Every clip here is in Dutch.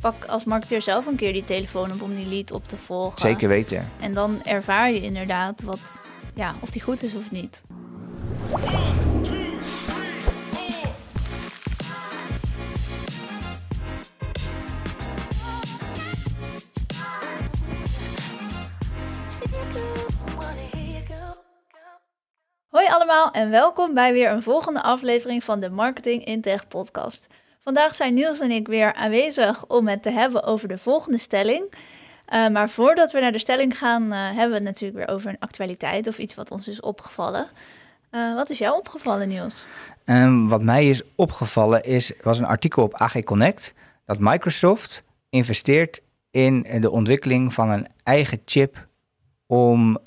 pak als marketeer zelf een keer die telefoon op om die lead op te volgen. Zeker weten. En dan ervaar je inderdaad wat, ja, of die goed is of niet. Hoi allemaal en welkom bij weer een volgende aflevering van de Marketing in Tech podcast. Vandaag zijn Niels en ik weer aanwezig om het te hebben over de volgende stelling. Uh, maar voordat we naar de stelling gaan, uh, hebben we het natuurlijk weer over een actualiteit of iets wat ons is opgevallen. Uh, wat is jou opgevallen, Niels? Um, wat mij is opgevallen is, was een artikel op AG Connect dat Microsoft investeert in de ontwikkeling van een eigen chip om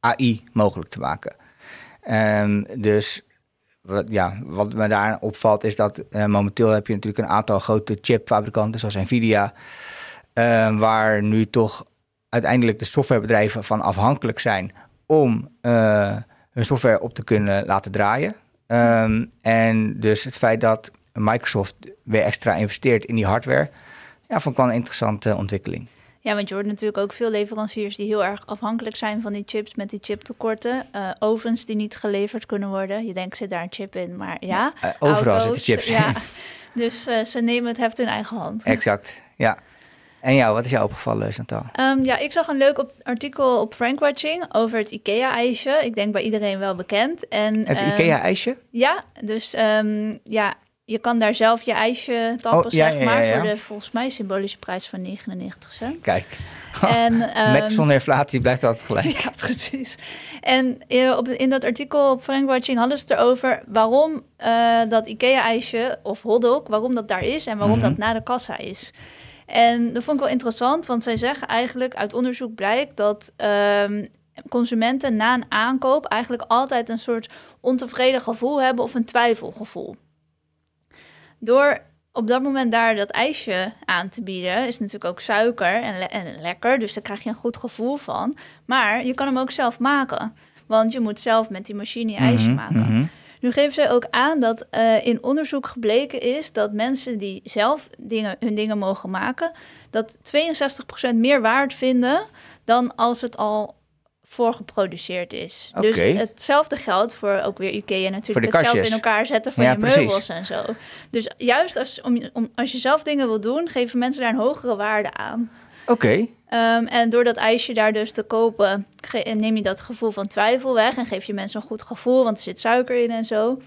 AI mogelijk te maken. Um, dus wat, ja, wat me daar opvalt is dat uh, momenteel heb je natuurlijk een aantal grote chipfabrikanten zoals Nvidia, uh, waar nu toch uiteindelijk de softwarebedrijven van afhankelijk zijn om uh, hun software op te kunnen laten draaien. Um, en dus het feit dat Microsoft weer extra investeert in die hardware, ja, vond ik wel een interessante ontwikkeling. Ja, want je hoort natuurlijk ook veel leveranciers die heel erg afhankelijk zijn van die chips met die chiptekorten. Uh, ovens die niet geleverd kunnen worden. Je denkt, zit daar een chip in, maar ja. Uh, overal auto's, zitten chips ja. Dus uh, ze nemen het heft in eigen hand. Exact, ja. En jou, wat is jou opgevallen, Chantal? Um, ja, ik zag een leuk op, artikel op Frankwatching over het IKEA-ijsje. Ik denk bij iedereen wel bekend. En, het um, IKEA-ijsje? Ja, dus um, ja, je kan daar zelf je ijsje tappen, oh, ja, zeg maar, ja, ja, voor de volgens mij symbolische prijs van 99 cent. Kijk, en, um, met zonder inflatie blijft dat gelijk. Ja, precies. En uh, op, in dat artikel op Frankwatching hadden ze het erover waarom uh, dat IKEA-ijsje of hotdog, waarom dat daar is en waarom mm -hmm. dat na de kassa is. En dat vond ik wel interessant, want zij zeggen eigenlijk uit onderzoek blijkt dat um, consumenten na een aankoop eigenlijk altijd een soort ontevreden gevoel hebben of een twijfelgevoel. Door op dat moment daar dat ijsje aan te bieden, is natuurlijk ook suiker en, le en, lekker. Dus daar krijg je een goed gevoel van. Maar je kan hem ook zelf maken. Want je moet zelf met die machine je ijsje mm -hmm, maken. Mm -hmm. Nu geven zij ook aan dat uh, in onderzoek gebleken is dat mensen die zelf dingen, hun dingen mogen maken, dat 62% meer waard vinden dan als het al voorgeproduceerd is. Okay. Dus hetzelfde geldt voor ook weer IKEA natuurlijk. Het zelf in elkaar zetten van ja, je precies. meubels en zo. Dus juist als, om, om, als je zelf dingen wil doen, geven mensen daar een hogere waarde aan. Oké. Okay. Um, en door dat ijsje daar dus te kopen, neem je dat gevoel van twijfel weg en geef je mensen een goed gevoel, want er zit suiker in en zo.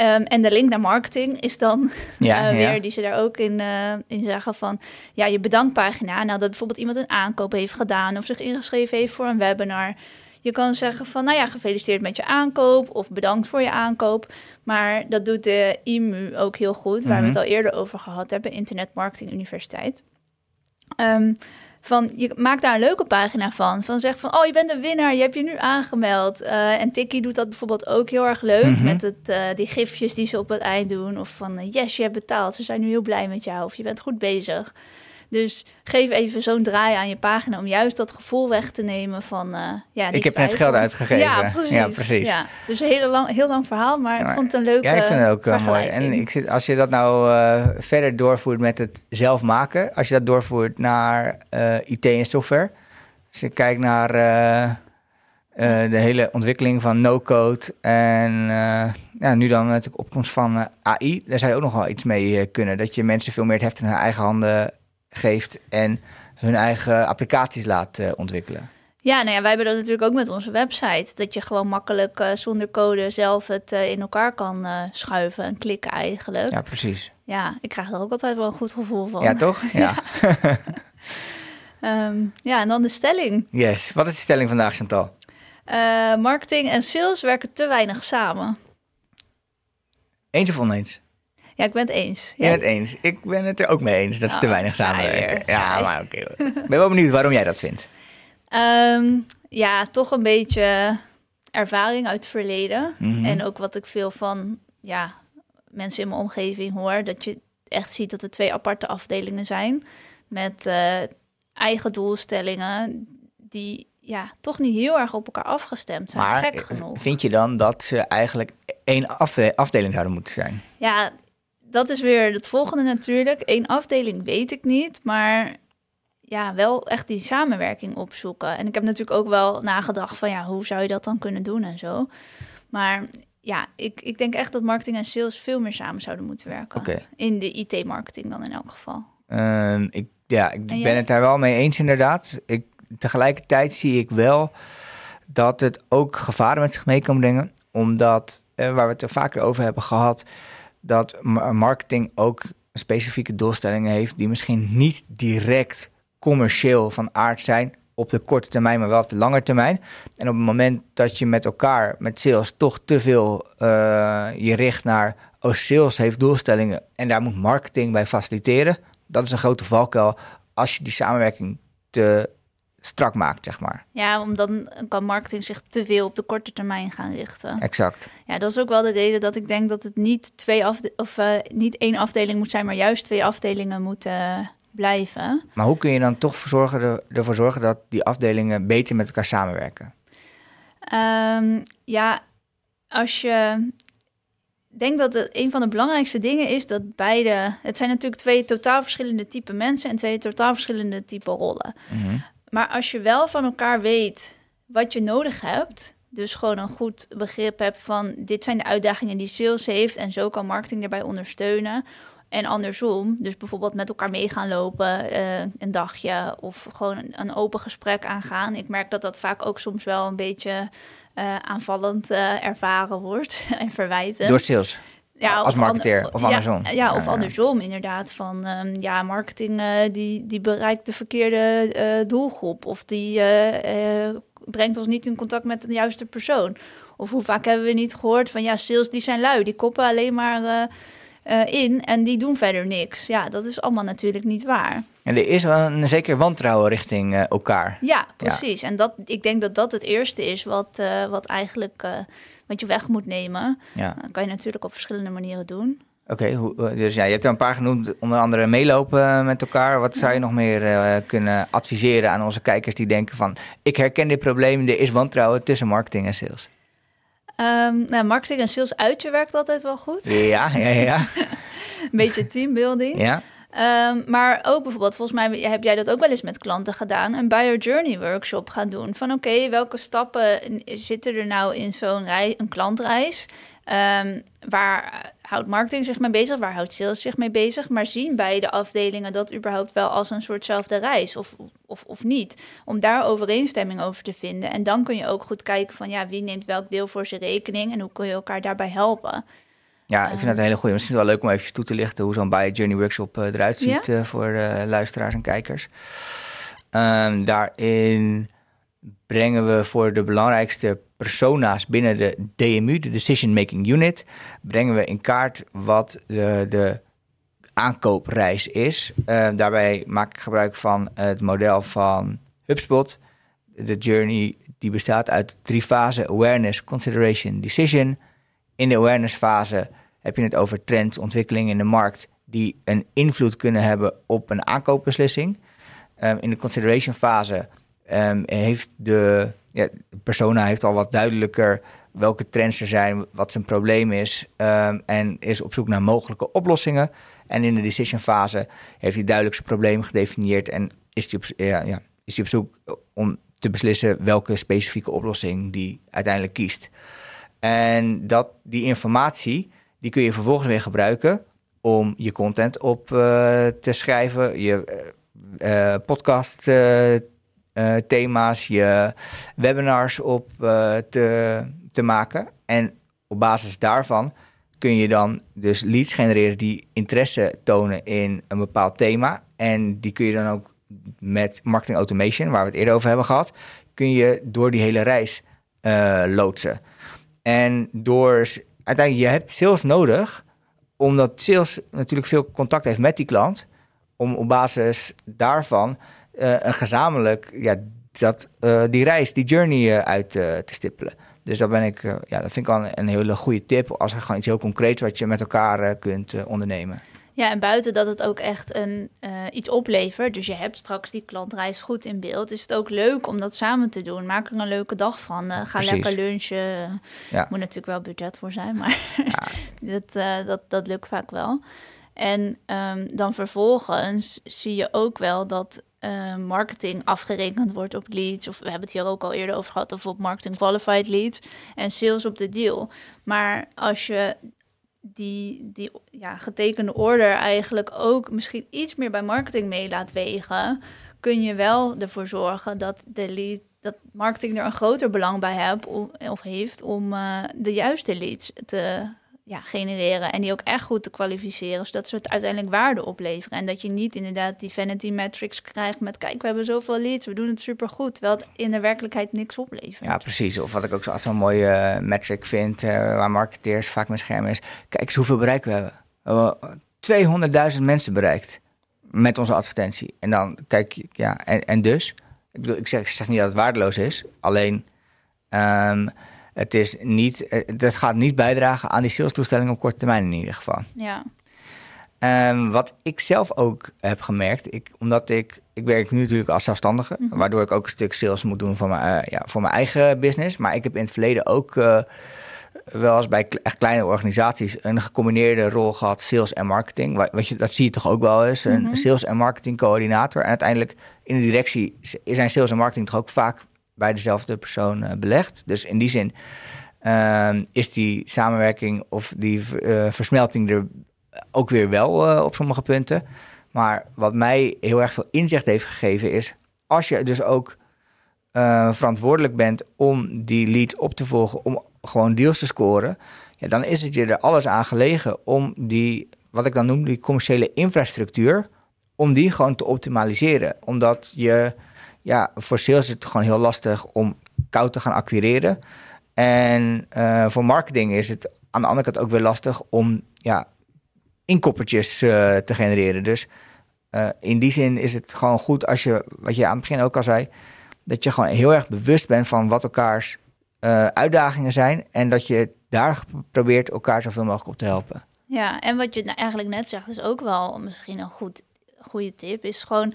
Um, en de link naar marketing is dan ja, uh, weer ja. die ze daar ook in, uh, in zeggen van ja, je bedankpagina. Nou, dat bijvoorbeeld iemand een aankoop heeft gedaan of zich ingeschreven heeft voor een webinar. Je kan zeggen van nou ja, gefeliciteerd met je aankoop of bedankt voor je aankoop. Maar dat doet de IMU ook heel goed, waar mm -hmm. we het al eerder over gehad hebben, Internet Marketing Universiteit. Um, van je maakt daar een leuke pagina van. Van zeg van, oh, je bent een winnaar, je hebt je nu aangemeld. Uh, en Tikkie doet dat bijvoorbeeld ook heel erg leuk. Mm -hmm. Met het, uh, die gifjes die ze op het eind doen. Of van, uh, yes, je hebt betaald, ze zijn nu heel blij met jou. Of je bent goed bezig. Dus geef even zo'n draai aan je pagina om juist dat gevoel weg te nemen van... Uh, ja, ik heb net geld uitgegeven. Ja, precies. Ja, precies. Ja, dus een heel lang, heel lang verhaal, maar, ja, maar ik vond het een leuke Ja, ik vind het ook uh, mooi. En ik zit, als je dat nou uh, verder doorvoert met het zelf maken... als je dat doorvoert naar IT en software... als je kijkt naar de hele ontwikkeling van no-code... en ja, nu dan natuurlijk opkomst van AI... daar zou je ook nog wel iets mee kunnen. Dat je mensen veel meer het heft in hun eigen handen geeft en hun eigen applicaties laat uh, ontwikkelen. Ja, nou ja, wij hebben dat natuurlijk ook met onze website. Dat je gewoon makkelijk uh, zonder code zelf het uh, in elkaar kan schuiven en klikken eigenlijk. Ja, precies. Ja, ik krijg er ook altijd wel een goed gevoel van. Ja, toch? Ja. ja. um, ja, en dan de stelling. Yes, wat is de stelling vandaag, Chantal? marketing en sales werken te weinig samen. Eens of oneens? Ja, ik ben het eens. Je bent het eens. Ik ben het er ook mee eens dat ze oh, te weinig samenwerken. Ja, maar oké. Okay. Ik ben wel benieuwd waarom jij dat vindt. Um, ja, toch een beetje ervaring uit het verleden. Mm -hmm. En ook wat ik veel van ja, mensen in mijn omgeving hoor. Dat je echt ziet dat er twee aparte afdelingen zijn. Met uh, eigen doelstellingen die ja, toch niet heel erg op elkaar afgestemd zijn. Maar gek genoeg. vind je dan dat ze eigenlijk één afdeling zouden moeten zijn? Ja, dat is weer het volgende natuurlijk. Eén afdeling weet ik niet, maar ja, wel echt die samenwerking opzoeken. En ik heb natuurlijk ook wel nagedacht van ja, hoe zou je dat dan kunnen doen en zo. Maar ja, ik, ik denk echt dat marketing en sales veel meer samen zouden moeten werken. In de IT-marketing dan in elk geval. Ehm, ik, ja, ik ben het daar wel mee eens inderdaad. Ik, tegelijkertijd zie ik wel dat het ook gevaren met zich mee kan brengen. Omdat, eh, waar we het er vaker over hebben gehad, dat ma- marketing ook specifieke doelstellingen heeft die misschien niet direct commercieel van aard zijn op de korte termijn, maar wel op de lange termijn. En op het moment dat je met elkaar, met sales, toch te veel eh, je richt naar, oh, sales heeft doelstellingen en daar moet marketing bij faciliteren. Dat is een grote valkuil als je die samenwerking te strak maakt, zeg maar. Ja, omdat dan kan marketing zich te veel op de korte termijn gaan richten. Exact. Ja, dat is ook wel de reden dat ik denk dat het niet twee of eh, niet één afdeling moet zijn, maar juist twee afdelingen moeten blijven. Maar hoe kun je dan toch zorgen, er- ervoor zorgen dat die afdelingen beter met elkaar samenwerken? Ehm, ja, als je ik denk dat het een van de belangrijkste dingen is dat beide. Het zijn natuurlijk twee totaal verschillende type mensen en twee totaal verschillende type rollen. Mhm. Maar als je wel van elkaar weet wat je nodig hebt, dus gewoon een goed begrip hebt van dit zijn de uitdagingen die sales heeft en zo kan marketing daarbij ondersteunen. En andersom, dus bijvoorbeeld met elkaar mee gaan lopen, eh, een dagje of gewoon een, open gesprek aangaan. Ik merk dat dat vaak ook soms wel een beetje eh, aanvallend eh, ervaren wordt en verwijten. Door sales. Ja, als marketeer, ander- of ja, andersom. Ja, Ja, of andersom inderdaad. Van ehm, ja, marketing eh, die, die bereikt de verkeerde eh, doelgroep. Of die eh, brengt ons niet in contact met de juiste persoon. Of hoe vaak hebben we niet gehoord van ja, sales die zijn lui. Die koppen alleen maar eh, in en die doen verder niks. Ja, dat is allemaal natuurlijk niet waar. En er is wel een zeker wantrouwen richting eh, elkaar. Ja, precies. En dat, ik denk dat dat het eerste is wat, eh, wat eigenlijk wat je weg moet nemen. Ja. Dat kan je natuurlijk op verschillende manieren doen. Oké, dus ja, je hebt er een paar genoemd, onder andere meelopen met elkaar. Wat zou je nog meer kunnen adviseren aan onze kijkers die denken van... ik herken dit probleem, er is wantrouwen tussen marketing en sales. Ehm, nou, marketing en sales uit je werkt altijd wel goed. Ja, ja, ja. Een beetje teambuilding. ja. Ehm, maar ook bijvoorbeeld, volgens mij heb jij dat ook wel eens met klanten gedaan, een buyer journey workshop gaan doen. Van oké, welke stappen zitten er nou in zo'n een klantreis? Ehm, waar houdt marketing zich mee bezig? Waar houdt sales zich mee bezig? Maar zien beide afdelingen dat überhaupt wel als een soortzelfde reis of, of, of niet? Om daar overeenstemming over te vinden. En dan kun je ook goed kijken van ja, wie neemt welk deel voor zijn rekening en hoe kun je elkaar daarbij helpen? Ja, ik vind dat een hele goede. Misschien wel leuk om even toe te lichten hoe zo'n Buyer Journey Workshop eh, eruit ziet eh, voor eh, luisteraars en kijkers. Ehm, daarin brengen we voor de belangrijkste persona's binnen de DMU, de Decision Making Unit, brengen we in kaart wat de, de aankoopreis is. Eh, daarbij maak ik gebruik van het model van HubSpot. De journey die bestaat uit drie fasen: awareness, consideration, decision. In de awareness fase heb je het over trends, ontwikkelingen in de markt die een invloed kunnen hebben op een aankoopbeslissing. Ehm, in de consideration fase ehm, heeft de, ja, persona heeft al wat duidelijker welke trends er zijn, wat zijn probleem is ehm, en is op zoek naar mogelijke oplossingen. En in de decision fase heeft hij duidelijk zijn probleem gedefinieerd en is hij op, ja, ja, is hij op zoek om te beslissen welke specifieke oplossing die uiteindelijk kiest. En dat, die informatie, die kun je vervolgens weer gebruiken om je content op eh, te schrijven, je eh, eh, podcast eh, eh, thema's, je webinars op eh, te, te maken. En op basis daarvan kun je dan dus leads genereren die interesse tonen in een bepaald thema. En die kun je dan ook met marketing automation, waar we het eerder over hebben gehad, kun je door die hele reis eh, loodsen. En door uiteindelijk, je hebt sales nodig, omdat sales natuurlijk veel contact heeft met die klant, om op basis daarvan een gezamenlijk ja, dat, eh, die reis, die journey eh, uit eh, te stippelen. Dus dat ben ik, eh, ja, dat vind ik wel een, hele goede tip als er gewoon iets heel concreets wat je met elkaar eh, kunt eh, ondernemen. Ja, en buiten dat het ook echt een, uh, iets oplevert, dus je hebt straks die klantreis goed in beeld, is het ook leuk om dat samen te doen. Maak er een leuke dag van. Uh, ga lekker lunchen. Ja. Moet natuurlijk wel budget voor zijn, maar ja. dat, uh, dat, dat lukt vaak wel. En um, dan vervolgens zie je ook wel dat uh, marketing afgerekend wordt op leads. Of we hebben het hier ook al eerder over gehad, of op marketing qualified leads. En sales op de deal. Maar als je die, die ja, getekende order eigenlijk ook misschien iets meer bij marketing mee laat wegen, kun je wel ervoor zorgen dat de lead dat marketing er een groter belang bij hebt of heeft om uh, de juiste leads te ja, genereren en die ook echt goed te kwalificeren, zodat ze het uiteindelijk waarde opleveren. En dat je niet inderdaad die vanity metrics krijgt met kijk, we hebben zoveel leads, we doen het super goed, terwijl het in de werkelijkheid niks oplevert. Ja, precies. Of wat ik ook zo'n mooie uh, metric vind, uh, waar marketeers vaak mijn scherm is, kijk eens hoeveel bereik we hebben. Hebben 200.000 mensen bereikt met onze advertentie. En dan kijk je, ja, en, dus, ik zeg, zeg niet dat het waardeloos is, alleen... Um, het, is niet, eh, gaat niet bijdragen aan die sales-toestelling op korte termijn in ieder geval. Ja. Um, wat ik zelf ook heb gemerkt, ik, omdat ik, ik werk nu natuurlijk als zelfstandige, mm waardoor ik ook een stuk sales moet doen voor mijn, uh, ja, voor mijn eigen business. Maar ik heb in het verleden ook uh, wel eens bij echt kleine organisaties een gecombineerde rol gehad, sales en marketing. Wat, je, dat zie je toch ook wel eens, een mhm. sales en marketing coördinator. En uiteindelijk in de directie zijn sales en marketing toch ook vaak bij dezelfde persoon uh, belegd. Dus in die zin uh, is die samenwerking of die uh, versmelting er ook weer wel uh, op sommige punten. Maar wat mij heel erg veel inzicht heeft gegeven is... als je dus ook verantwoordelijk bent om die lead op te volgen... om gewoon deals te scoren... Ja, dan is het je er alles aan gelegen om die, wat ik dan noem, die commerciële infrastructuur... om die gewoon te optimaliseren. Omdat je ja, voor sales is het gewoon heel lastig om koud te gaan acquireren. En uh, voor marketing is het aan de andere kant ook weer lastig om ja, inkoppertjes uh, te genereren. Dus uh, in die zin is het gewoon goed als je, wat je aan het begin ook al zei, dat je gewoon heel erg bewust bent van wat elkaars uitdagingen zijn. En dat je daar probeert elkaar zoveel mogelijk op te helpen. Ja, en wat je eigenlijk net zegt, is ook wel misschien een goed, goede tip. Is gewoon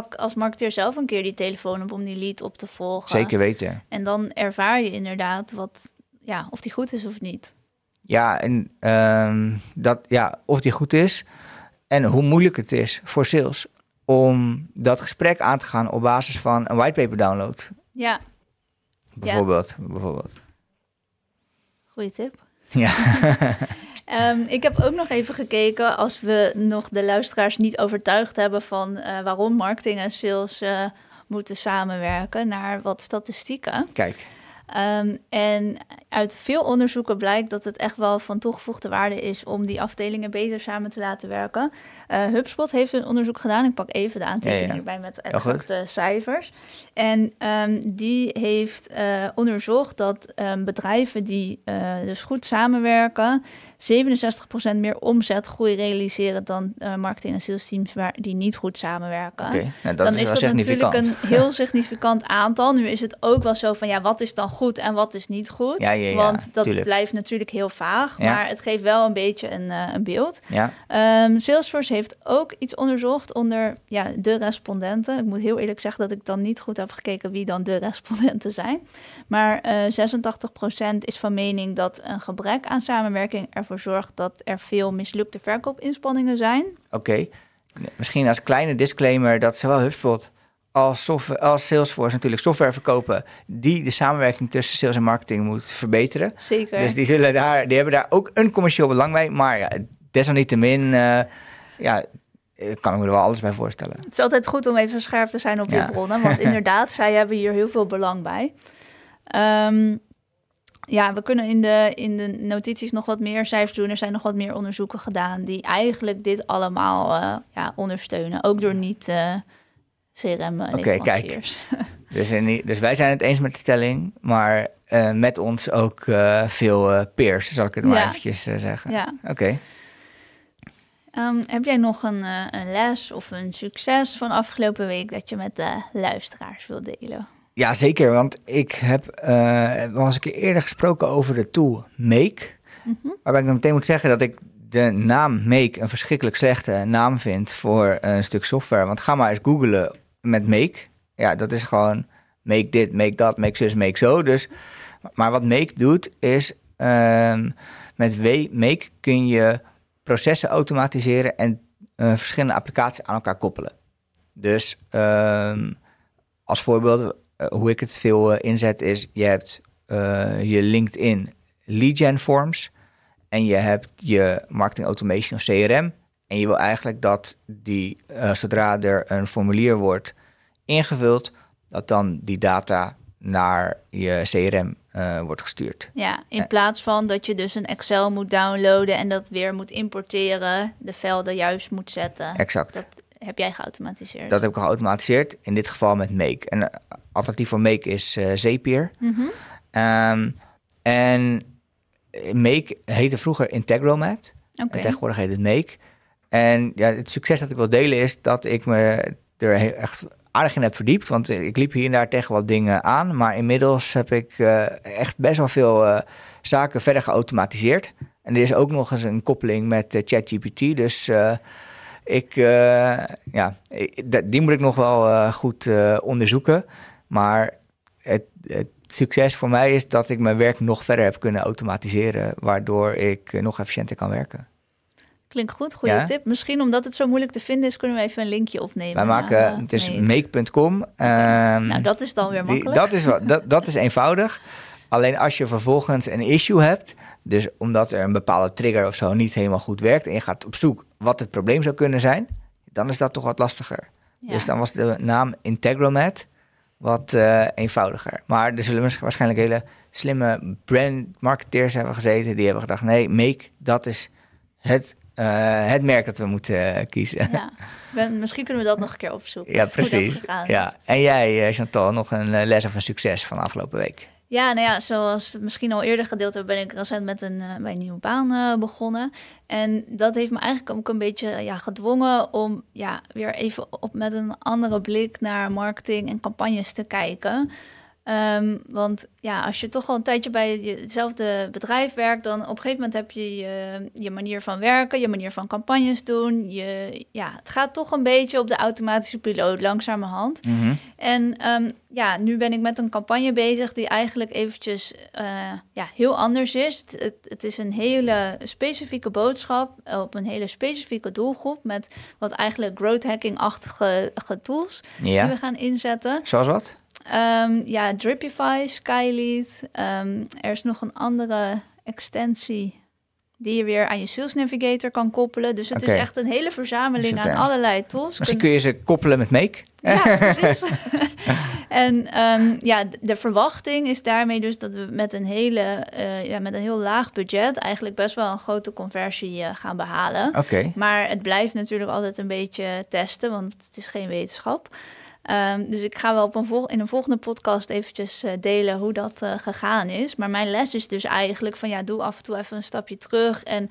pak als marketeer zelf een keer die telefoon op om die lead op te volgen. Zeker weten. En dan ervaar je inderdaad wat, ja, of die goed is of niet. Ja, en um, dat, ja, of die goed is en hoe moeilijk het is voor sales om dat gesprek aan te gaan op basis van een whitepaper download. Ja. Bijvoorbeeld, ja. bijvoorbeeld. Goeie tip. Ja. Um, ik heb ook nog even gekeken als we nog de luisteraars niet overtuigd hebben van uh, waarom marketing en sales uh, moeten samenwerken, naar wat statistieken. Kijk. Um, en uit veel onderzoeken blijkt dat het echt wel van toegevoegde waarde is om die afdelingen beter samen te laten werken. Uh, HubSpot heeft een onderzoek gedaan. Ik pak even de aantekeningen ja, ja. bij met exacte cijfers. En um, die heeft uh, onderzocht dat um, bedrijven die uh, dus goed samenwerken, 67% meer omzetgroei realiseren dan marketing- en sales teams waar die niet goed samenwerken. Okay. Nou, dan is, is dat natuurlijk een heel significant aantal. Nu is het ook wel zo van ja, wat is dan goed en wat is niet goed? Ja, ja, ja, Want dat tuurlijk. blijft natuurlijk heel vaag, maar het geeft wel een beetje een, een beeld. Ja. Um, Salesforce heeft ook iets onderzocht onder ja, de respondenten. Ik moet heel eerlijk zeggen dat ik dan niet goed heb gekeken wie dan de respondenten zijn. Maar uh, 86% is van mening dat een gebrek aan samenwerking ervoor zorgt dat er veel mislukte verkoopinspanningen zijn. Oké, okay. misschien als kleine disclaimer dat zowel HubSpot als, software, als Salesforce natuurlijk software verkopen die de samenwerking tussen sales en marketing moet verbeteren. Zeker. Dus die, zullen daar, die hebben daar ook een commercieel belang bij. Maar ja, desalniettemin, uh, ja, kan ik me er wel alles bij voorstellen. Het is altijd goed om even scherp te zijn op je ja. bronnen, want inderdaad, zij hebben hier heel veel belang bij. Um, ja, we kunnen in de, in de notities nog wat meer cijfers doen. Er zijn nog wat meer onderzoeken gedaan die eigenlijk dit allemaal uh, ja, ondersteunen. Ook door niet uh, CRM Oké, okay, kijk. Dus, dus wij zijn het eens met de stelling, maar uh, met ons ook veel peers, zal ik het maar ja. eventjes zeggen. Ja. Oké. Okay. Um, heb jij nog een, een les of een succes van afgelopen week dat je met de luisteraars wil delen? Ja, zeker. Want ik heb uh, een keer eerder gesproken over de tool Make. Mm -hmm. Waarbij ik dan meteen moet zeggen dat ik de naam Make een verschrikkelijk slechte naam vindt voor een stuk software. Want ga maar eens googlen met Make. Ja, dat is gewoon make dit, make dat, make zus, make zo. Dus, maar wat Make doet is, ehm, met Make kun je processen automatiseren en uh, verschillende applicaties aan elkaar koppelen. Dus ehm, als voorbeeld, eh, hoe ik het veel uh, inzet is, je hebt je LinkedIn lead gen forms en je hebt je marketing automation of CRM. En je wil eigenlijk dat die, zodra er een formulier wordt ingevuld, dat dan die data naar je CRM uh, wordt gestuurd. Ja, in plaats van dat je dus een Excel moet downloaden en dat weer moet importeren, de velden juist moet zetten. Exact. Dat heb jij geautomatiseerd. Dat heb ik geautomatiseerd, in dit geval met Make. En uh, alternatief voor Make is uh, Zapier. Mm -hmm. um, en Make heette vroeger Integromat. Okay. En tegenwoordig heet het Make. En ja, het succes dat ik wil delen is dat ik me er echt aardig in heb verdiept. Want ik liep hier en daar tegen wat dingen aan. Maar inmiddels heb ik uh, echt best wel veel uh, zaken verder geautomatiseerd. En er is ook nog eens een koppeling met uh, ChatGPT. Dus ik, ja, die moet ik nog wel goed onderzoeken. Maar het, succes voor mij is dat ik mijn werk nog verder heb kunnen automatiseren. Waardoor ik nog efficiënter kan werken. Klinkt goed, goede ja? tip. Misschien omdat het zo moeilijk te vinden is, kunnen we even een linkje opnemen. Wij maken, uh, het is make.com. Okay. Um, nou, dat is dan weer makkelijk. Die, dat, is, dat, dat is eenvoudig. Alleen als je vervolgens een issue hebt, dus omdat er een bepaalde trigger of zo niet helemaal goed werkt en je gaat op zoek wat het probleem zou kunnen zijn, dan is dat toch wat lastiger. Ja. Dus dan was de naam Integromat wat uh, eenvoudiger. Maar er zullen waarschijnlijk hele slimme brand marketeers hebben gezeten die hebben gedacht, nee, make, dat is het het merk dat we moeten uh, kiezen. Ja, ben, misschien kunnen we dat nog een keer opzoeken. Ja, precies. Ja. En jij, Chantal, nog een les of een succes van de afgelopen week? Ja, nou ja, zoals misschien al eerder gedeeld hebben, ben ik recent met een, bij een nieuwe baan uh, begonnen. En dat heeft me eigenlijk ook een beetje ja, gedwongen om ja, weer even op met een andere blik naar marketing en campagnes te kijken. Um, want ja, als je toch al een tijdje bij hetzelfde bedrijf werkt, dan op een gegeven moment heb je, je je manier van werken, je manier van campagnes doen. Je, ja, het gaat toch een beetje op de automatische piloot, langzamerhand. Mm -hmm. En um, ja, nu ben ik met een campagne bezig die eigenlijk eventjes uh, ja, heel anders is. Het, het, is een hele specifieke boodschap op een hele specifieke doelgroep met wat eigenlijk growth hacking-achtige tools ja. die we gaan inzetten. Zoals wat? Um, ja, Dripify, Skylead. Um, er is nog een andere extensie die je weer aan je Sales Navigator kan koppelen. Dus het okay. is echt een hele verzameling aan allerlei tools. Misschien kun je ze koppelen met Make. Ja, precies. en um, ja, de verwachting is daarmee dus dat we met een, hele, uh, ja, met een heel laag budget eigenlijk best wel een grote conversie uh, gaan behalen. Oké. Okay. Maar het blijft natuurlijk altijd een beetje testen, want het is geen wetenschap. Um, dus ik ga wel op een in een volgende podcast eventjes uh, delen hoe dat uh, gegaan is. Maar mijn les is dus eigenlijk van ja, doe af en toe even een stapje terug en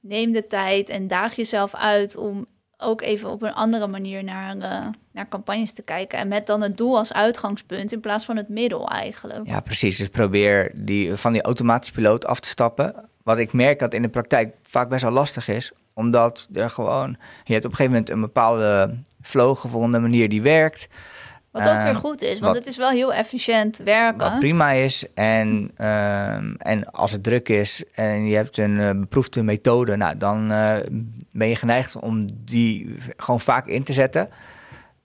neem de tijd en daag jezelf uit om ook even op een andere manier naar, uh, naar campagnes te kijken. En met dan het doel als uitgangspunt in plaats van het middel eigenlijk. Ja, precies. Dus probeer die, van die automatische piloot af te stappen. Wat ik merk dat in de praktijk vaak best wel lastig is. Omdat er gewoon... Je hebt op een gegeven moment een bepaalde flow gevonden, manier die werkt. Wat ook uh, weer goed is, want wat, het is wel heel efficiënt werken. Wat prima is. En, uh, en als het druk is en je hebt een uh, beproefde methode, nou, dan uh, ben je geneigd om die gewoon vaak in te zetten.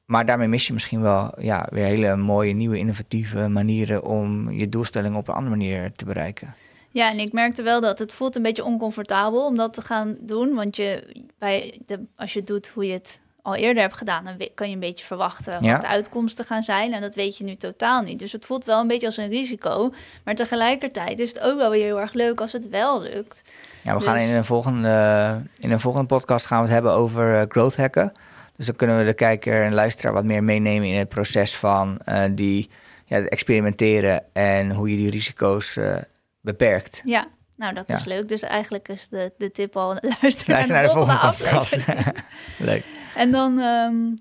Maar daarmee mis je misschien wel ja, weer hele mooie, nieuwe, innovatieve manieren om je doelstelling op een andere manier te bereiken. Ja, en ik merkte wel dat het voelt een beetje oncomfortabel om dat te gaan doen. Want je, bij de, als je doet hoe je het al eerder hebt gedaan, dan kan je een beetje verwachten ja. wat de uitkomsten gaan zijn. En dat weet je nu totaal niet. Dus het voelt wel een beetje als een risico. Maar tegelijkertijd is het ook wel weer heel erg leuk als het wel lukt. Ja, we dus... gaan in een, volgende, in een volgende podcast gaan we het hebben over uh, growth hacken. Dus dan kunnen we de kijker en luisteraar wat meer meenemen in het proces van uh, die ja, experimenteren en hoe je die risico's uh, beperkt. Ja, nou, dat ja. is leuk. Dus eigenlijk is de, de tip al luisteren Luister naar de, de volgende, volgende aflevering. leuk. En dan, um,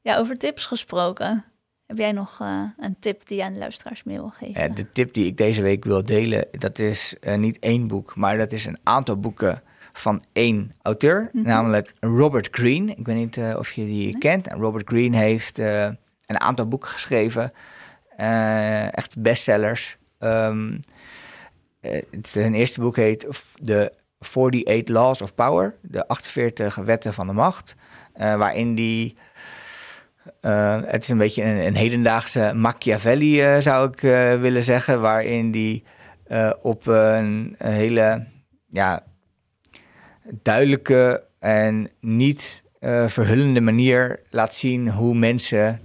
ja, over tips gesproken. Heb jij nog uh, een tip die je aan de luisteraars mee wil geven? Ja, de tip die ik deze week wil delen, dat is uh, niet één boek, maar dat is een aantal boeken van één auteur, Mhm. namelijk Robert Greene. Ik weet niet eh, of je die kent. En Robert Greene heeft eh, een aantal boeken geschreven, eh, echt bestsellers. Zijn eerste boek heet The 48 Laws of Power, de 48 wetten van de macht, eh, waarin die eh, het is een beetje een, hedendaagse Machiavelli, zou ik willen zeggen, waarin die op een, een hele ja, duidelijke en niet verhullende manier laat zien hoe mensen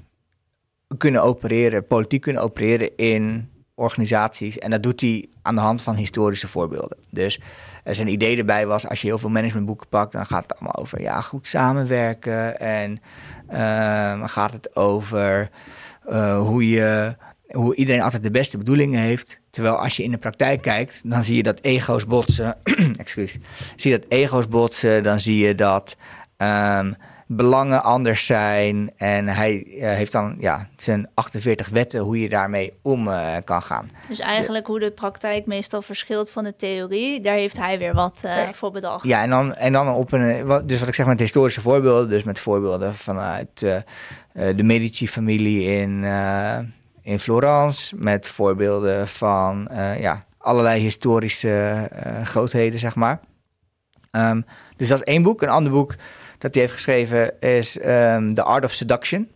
kunnen opereren, politiek kunnen opereren in organisaties. En dat doet hij aan de hand van historische voorbeelden. Dus zijn idee erbij was, als je heel veel managementboeken pakt, dan gaat het allemaal over ja, goed samenwerken. En eh, dan gaat het over eh, hoe je hoe iedereen altijd de beste bedoelingen heeft. Terwijl als je in de praktijk kijkt, dan zie je dat ego's botsen. Excuus. Zie je dat ego's botsen, dan zie je dat ehm, belangen anders zijn. En hij eh, heeft dan ja, zijn 48 wetten hoe je daarmee om eh, kan gaan. Dus eigenlijk hoe de praktijk meestal verschilt van de theorie, daar heeft hij weer wat eh, voor bedacht. Ja, en dan, en dan op een. wat- Dus wat ik zeg met historische voorbeelden, dus met voorbeelden vanuit de Medici-familie in, in Florence, met voorbeelden van ja, allerlei historische grootheden, zeg maar. Ehm, dus dat is één boek. Een ander boek dat hij heeft geschreven is ehm, The Art of Seduction.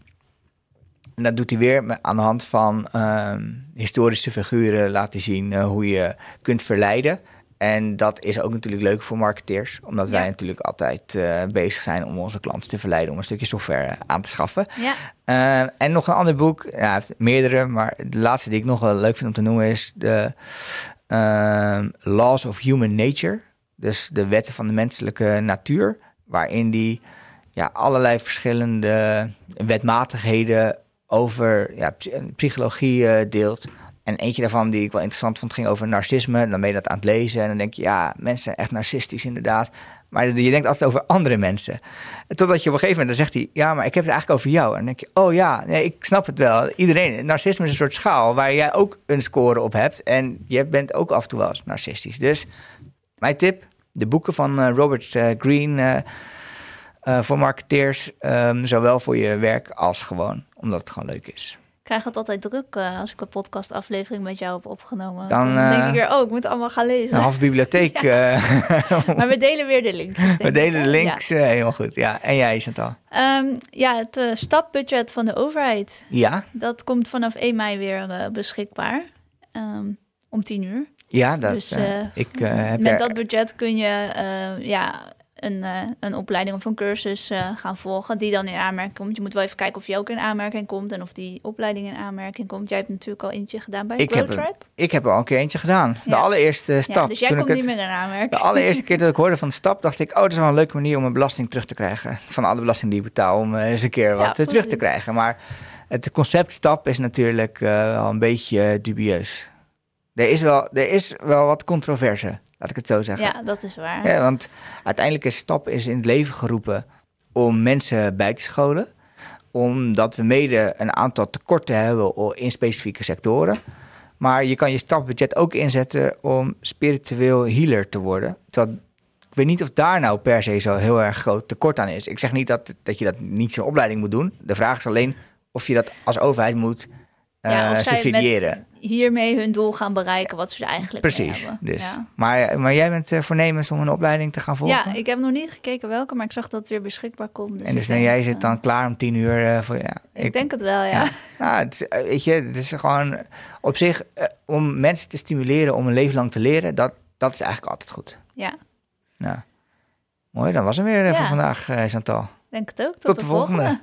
En dat doet hij weer aan de hand van ehm, historische figuren laten zien eh, hoe je kunt verleiden. En dat is ook natuurlijk leuk voor marketeers, omdat wij Ja. natuurlijk altijd eh, bezig zijn om onze klanten te verleiden om een stukje software aan te schaffen. Ja, Eh, en nog een ander boek, ja, hij heeft meerdere, maar de laatste die ik nog wel leuk vind om te noemen is de ehm, Laws of Human Nature. Dus de wetten van de menselijke natuur, waarin die ja, allerlei verschillende wetmatigheden over ja, psy- psychologie eh, deelt. En eentje daarvan die ik wel interessant vond, ging over narcisme. Dan ben je dat aan het lezen en dan denk je, ja, mensen zijn echt narcistisch inderdaad. Maar je denkt altijd over andere mensen. Totdat je op een gegeven moment, dan zegt hij, ja, maar ik heb het eigenlijk over jou. En dan denk je, oh ja, nee, ik snap het wel. Iedereen, narcisme is een soort schaal waar jij ook een score op hebt. En je bent ook af en toe wel eens narcistisch. Dus mijn tip, de boeken van eh, Robert eh, Greene eh, voor marketeers. ehm, zowel voor je werk als gewoon, omdat het gewoon leuk is. ik krijg het altijd druk als ik een podcastaflevering met jou heb opgenomen. Dan, Dan, denk ik weer, oh, ik moet allemaal gaan lezen. Een halve bibliotheek. Maar we delen weer de linkjes. we delen de links. helemaal goed. Ja, en jij, Chantal? Ja, Ehm, ja het stapbudget van de overheid. Ja, Dat komt vanaf 1 mei weer beschikbaar. Ehm, om 10 uur. Ja dat, Dus, eh, eh, ik eh, heb Met er- dat budget kun je ja, een, een opleiding of een cursus gaan volgen die dan in aanmerking komt. Je moet wel even kijken of je ook in aanmerking komt en of die opleiding in aanmerking komt. Jij hebt natuurlijk al eentje gedaan bij Ik heb. Ik heb er al een keer eentje gedaan. De allereerste stap. Ja, dus jij toen komt ik niet meer in aanmerking. De allereerste keer dat ik hoorde van de stap, dacht ik... oh, dat is wel een leuke manier om mijn belasting terug te krijgen. Van alle belasting die ik betaal, om eens een keer wat terug te krijgen. Maar het concept stap is natuurlijk wel een beetje dubieus. Er is, wel, er is wel wat controverse, laat ik het zo zeggen. Ja, dat is waar. Ja, want uiteindelijk is stap is in het leven geroepen om mensen bij te scholen. Omdat we mede een aantal tekorten hebben in specifieke sectoren. Maar je kan je stapbudget ook inzetten om spiritueel healer te worden. Terwijl, ik weet niet of daar nou per se zo heel erg groot tekort aan is. Ik zeg niet dat, dat je dat niet zo'n opleiding moet doen. De vraag is alleen of je dat als overheid moet Ja, of met- subsidiëren. Hiermee hun doel gaan bereiken wat ze er eigenlijk Precies. hebben. Dus. Ja. Maar, maar jij bent eh, voornemens om een opleiding te gaan volgen? ja, ik heb nog niet gekeken welke, maar ik zag dat het weer beschikbaar komt. En ik dus dan, denk, jij eh, zit dan klaar om tien uur eh, voor ja. Ik, denk het wel, ja. Nou, het is, eh, weet je, het is gewoon op zich eh, om mensen te stimuleren om een leven lang te leren, dat, dat is eigenlijk altijd goed. Ja, Nou, mooi, dan was hem weer eh, voor vandaag, eh, Chantal. denk het ook. Tot, Tot de, de volgende. volgende.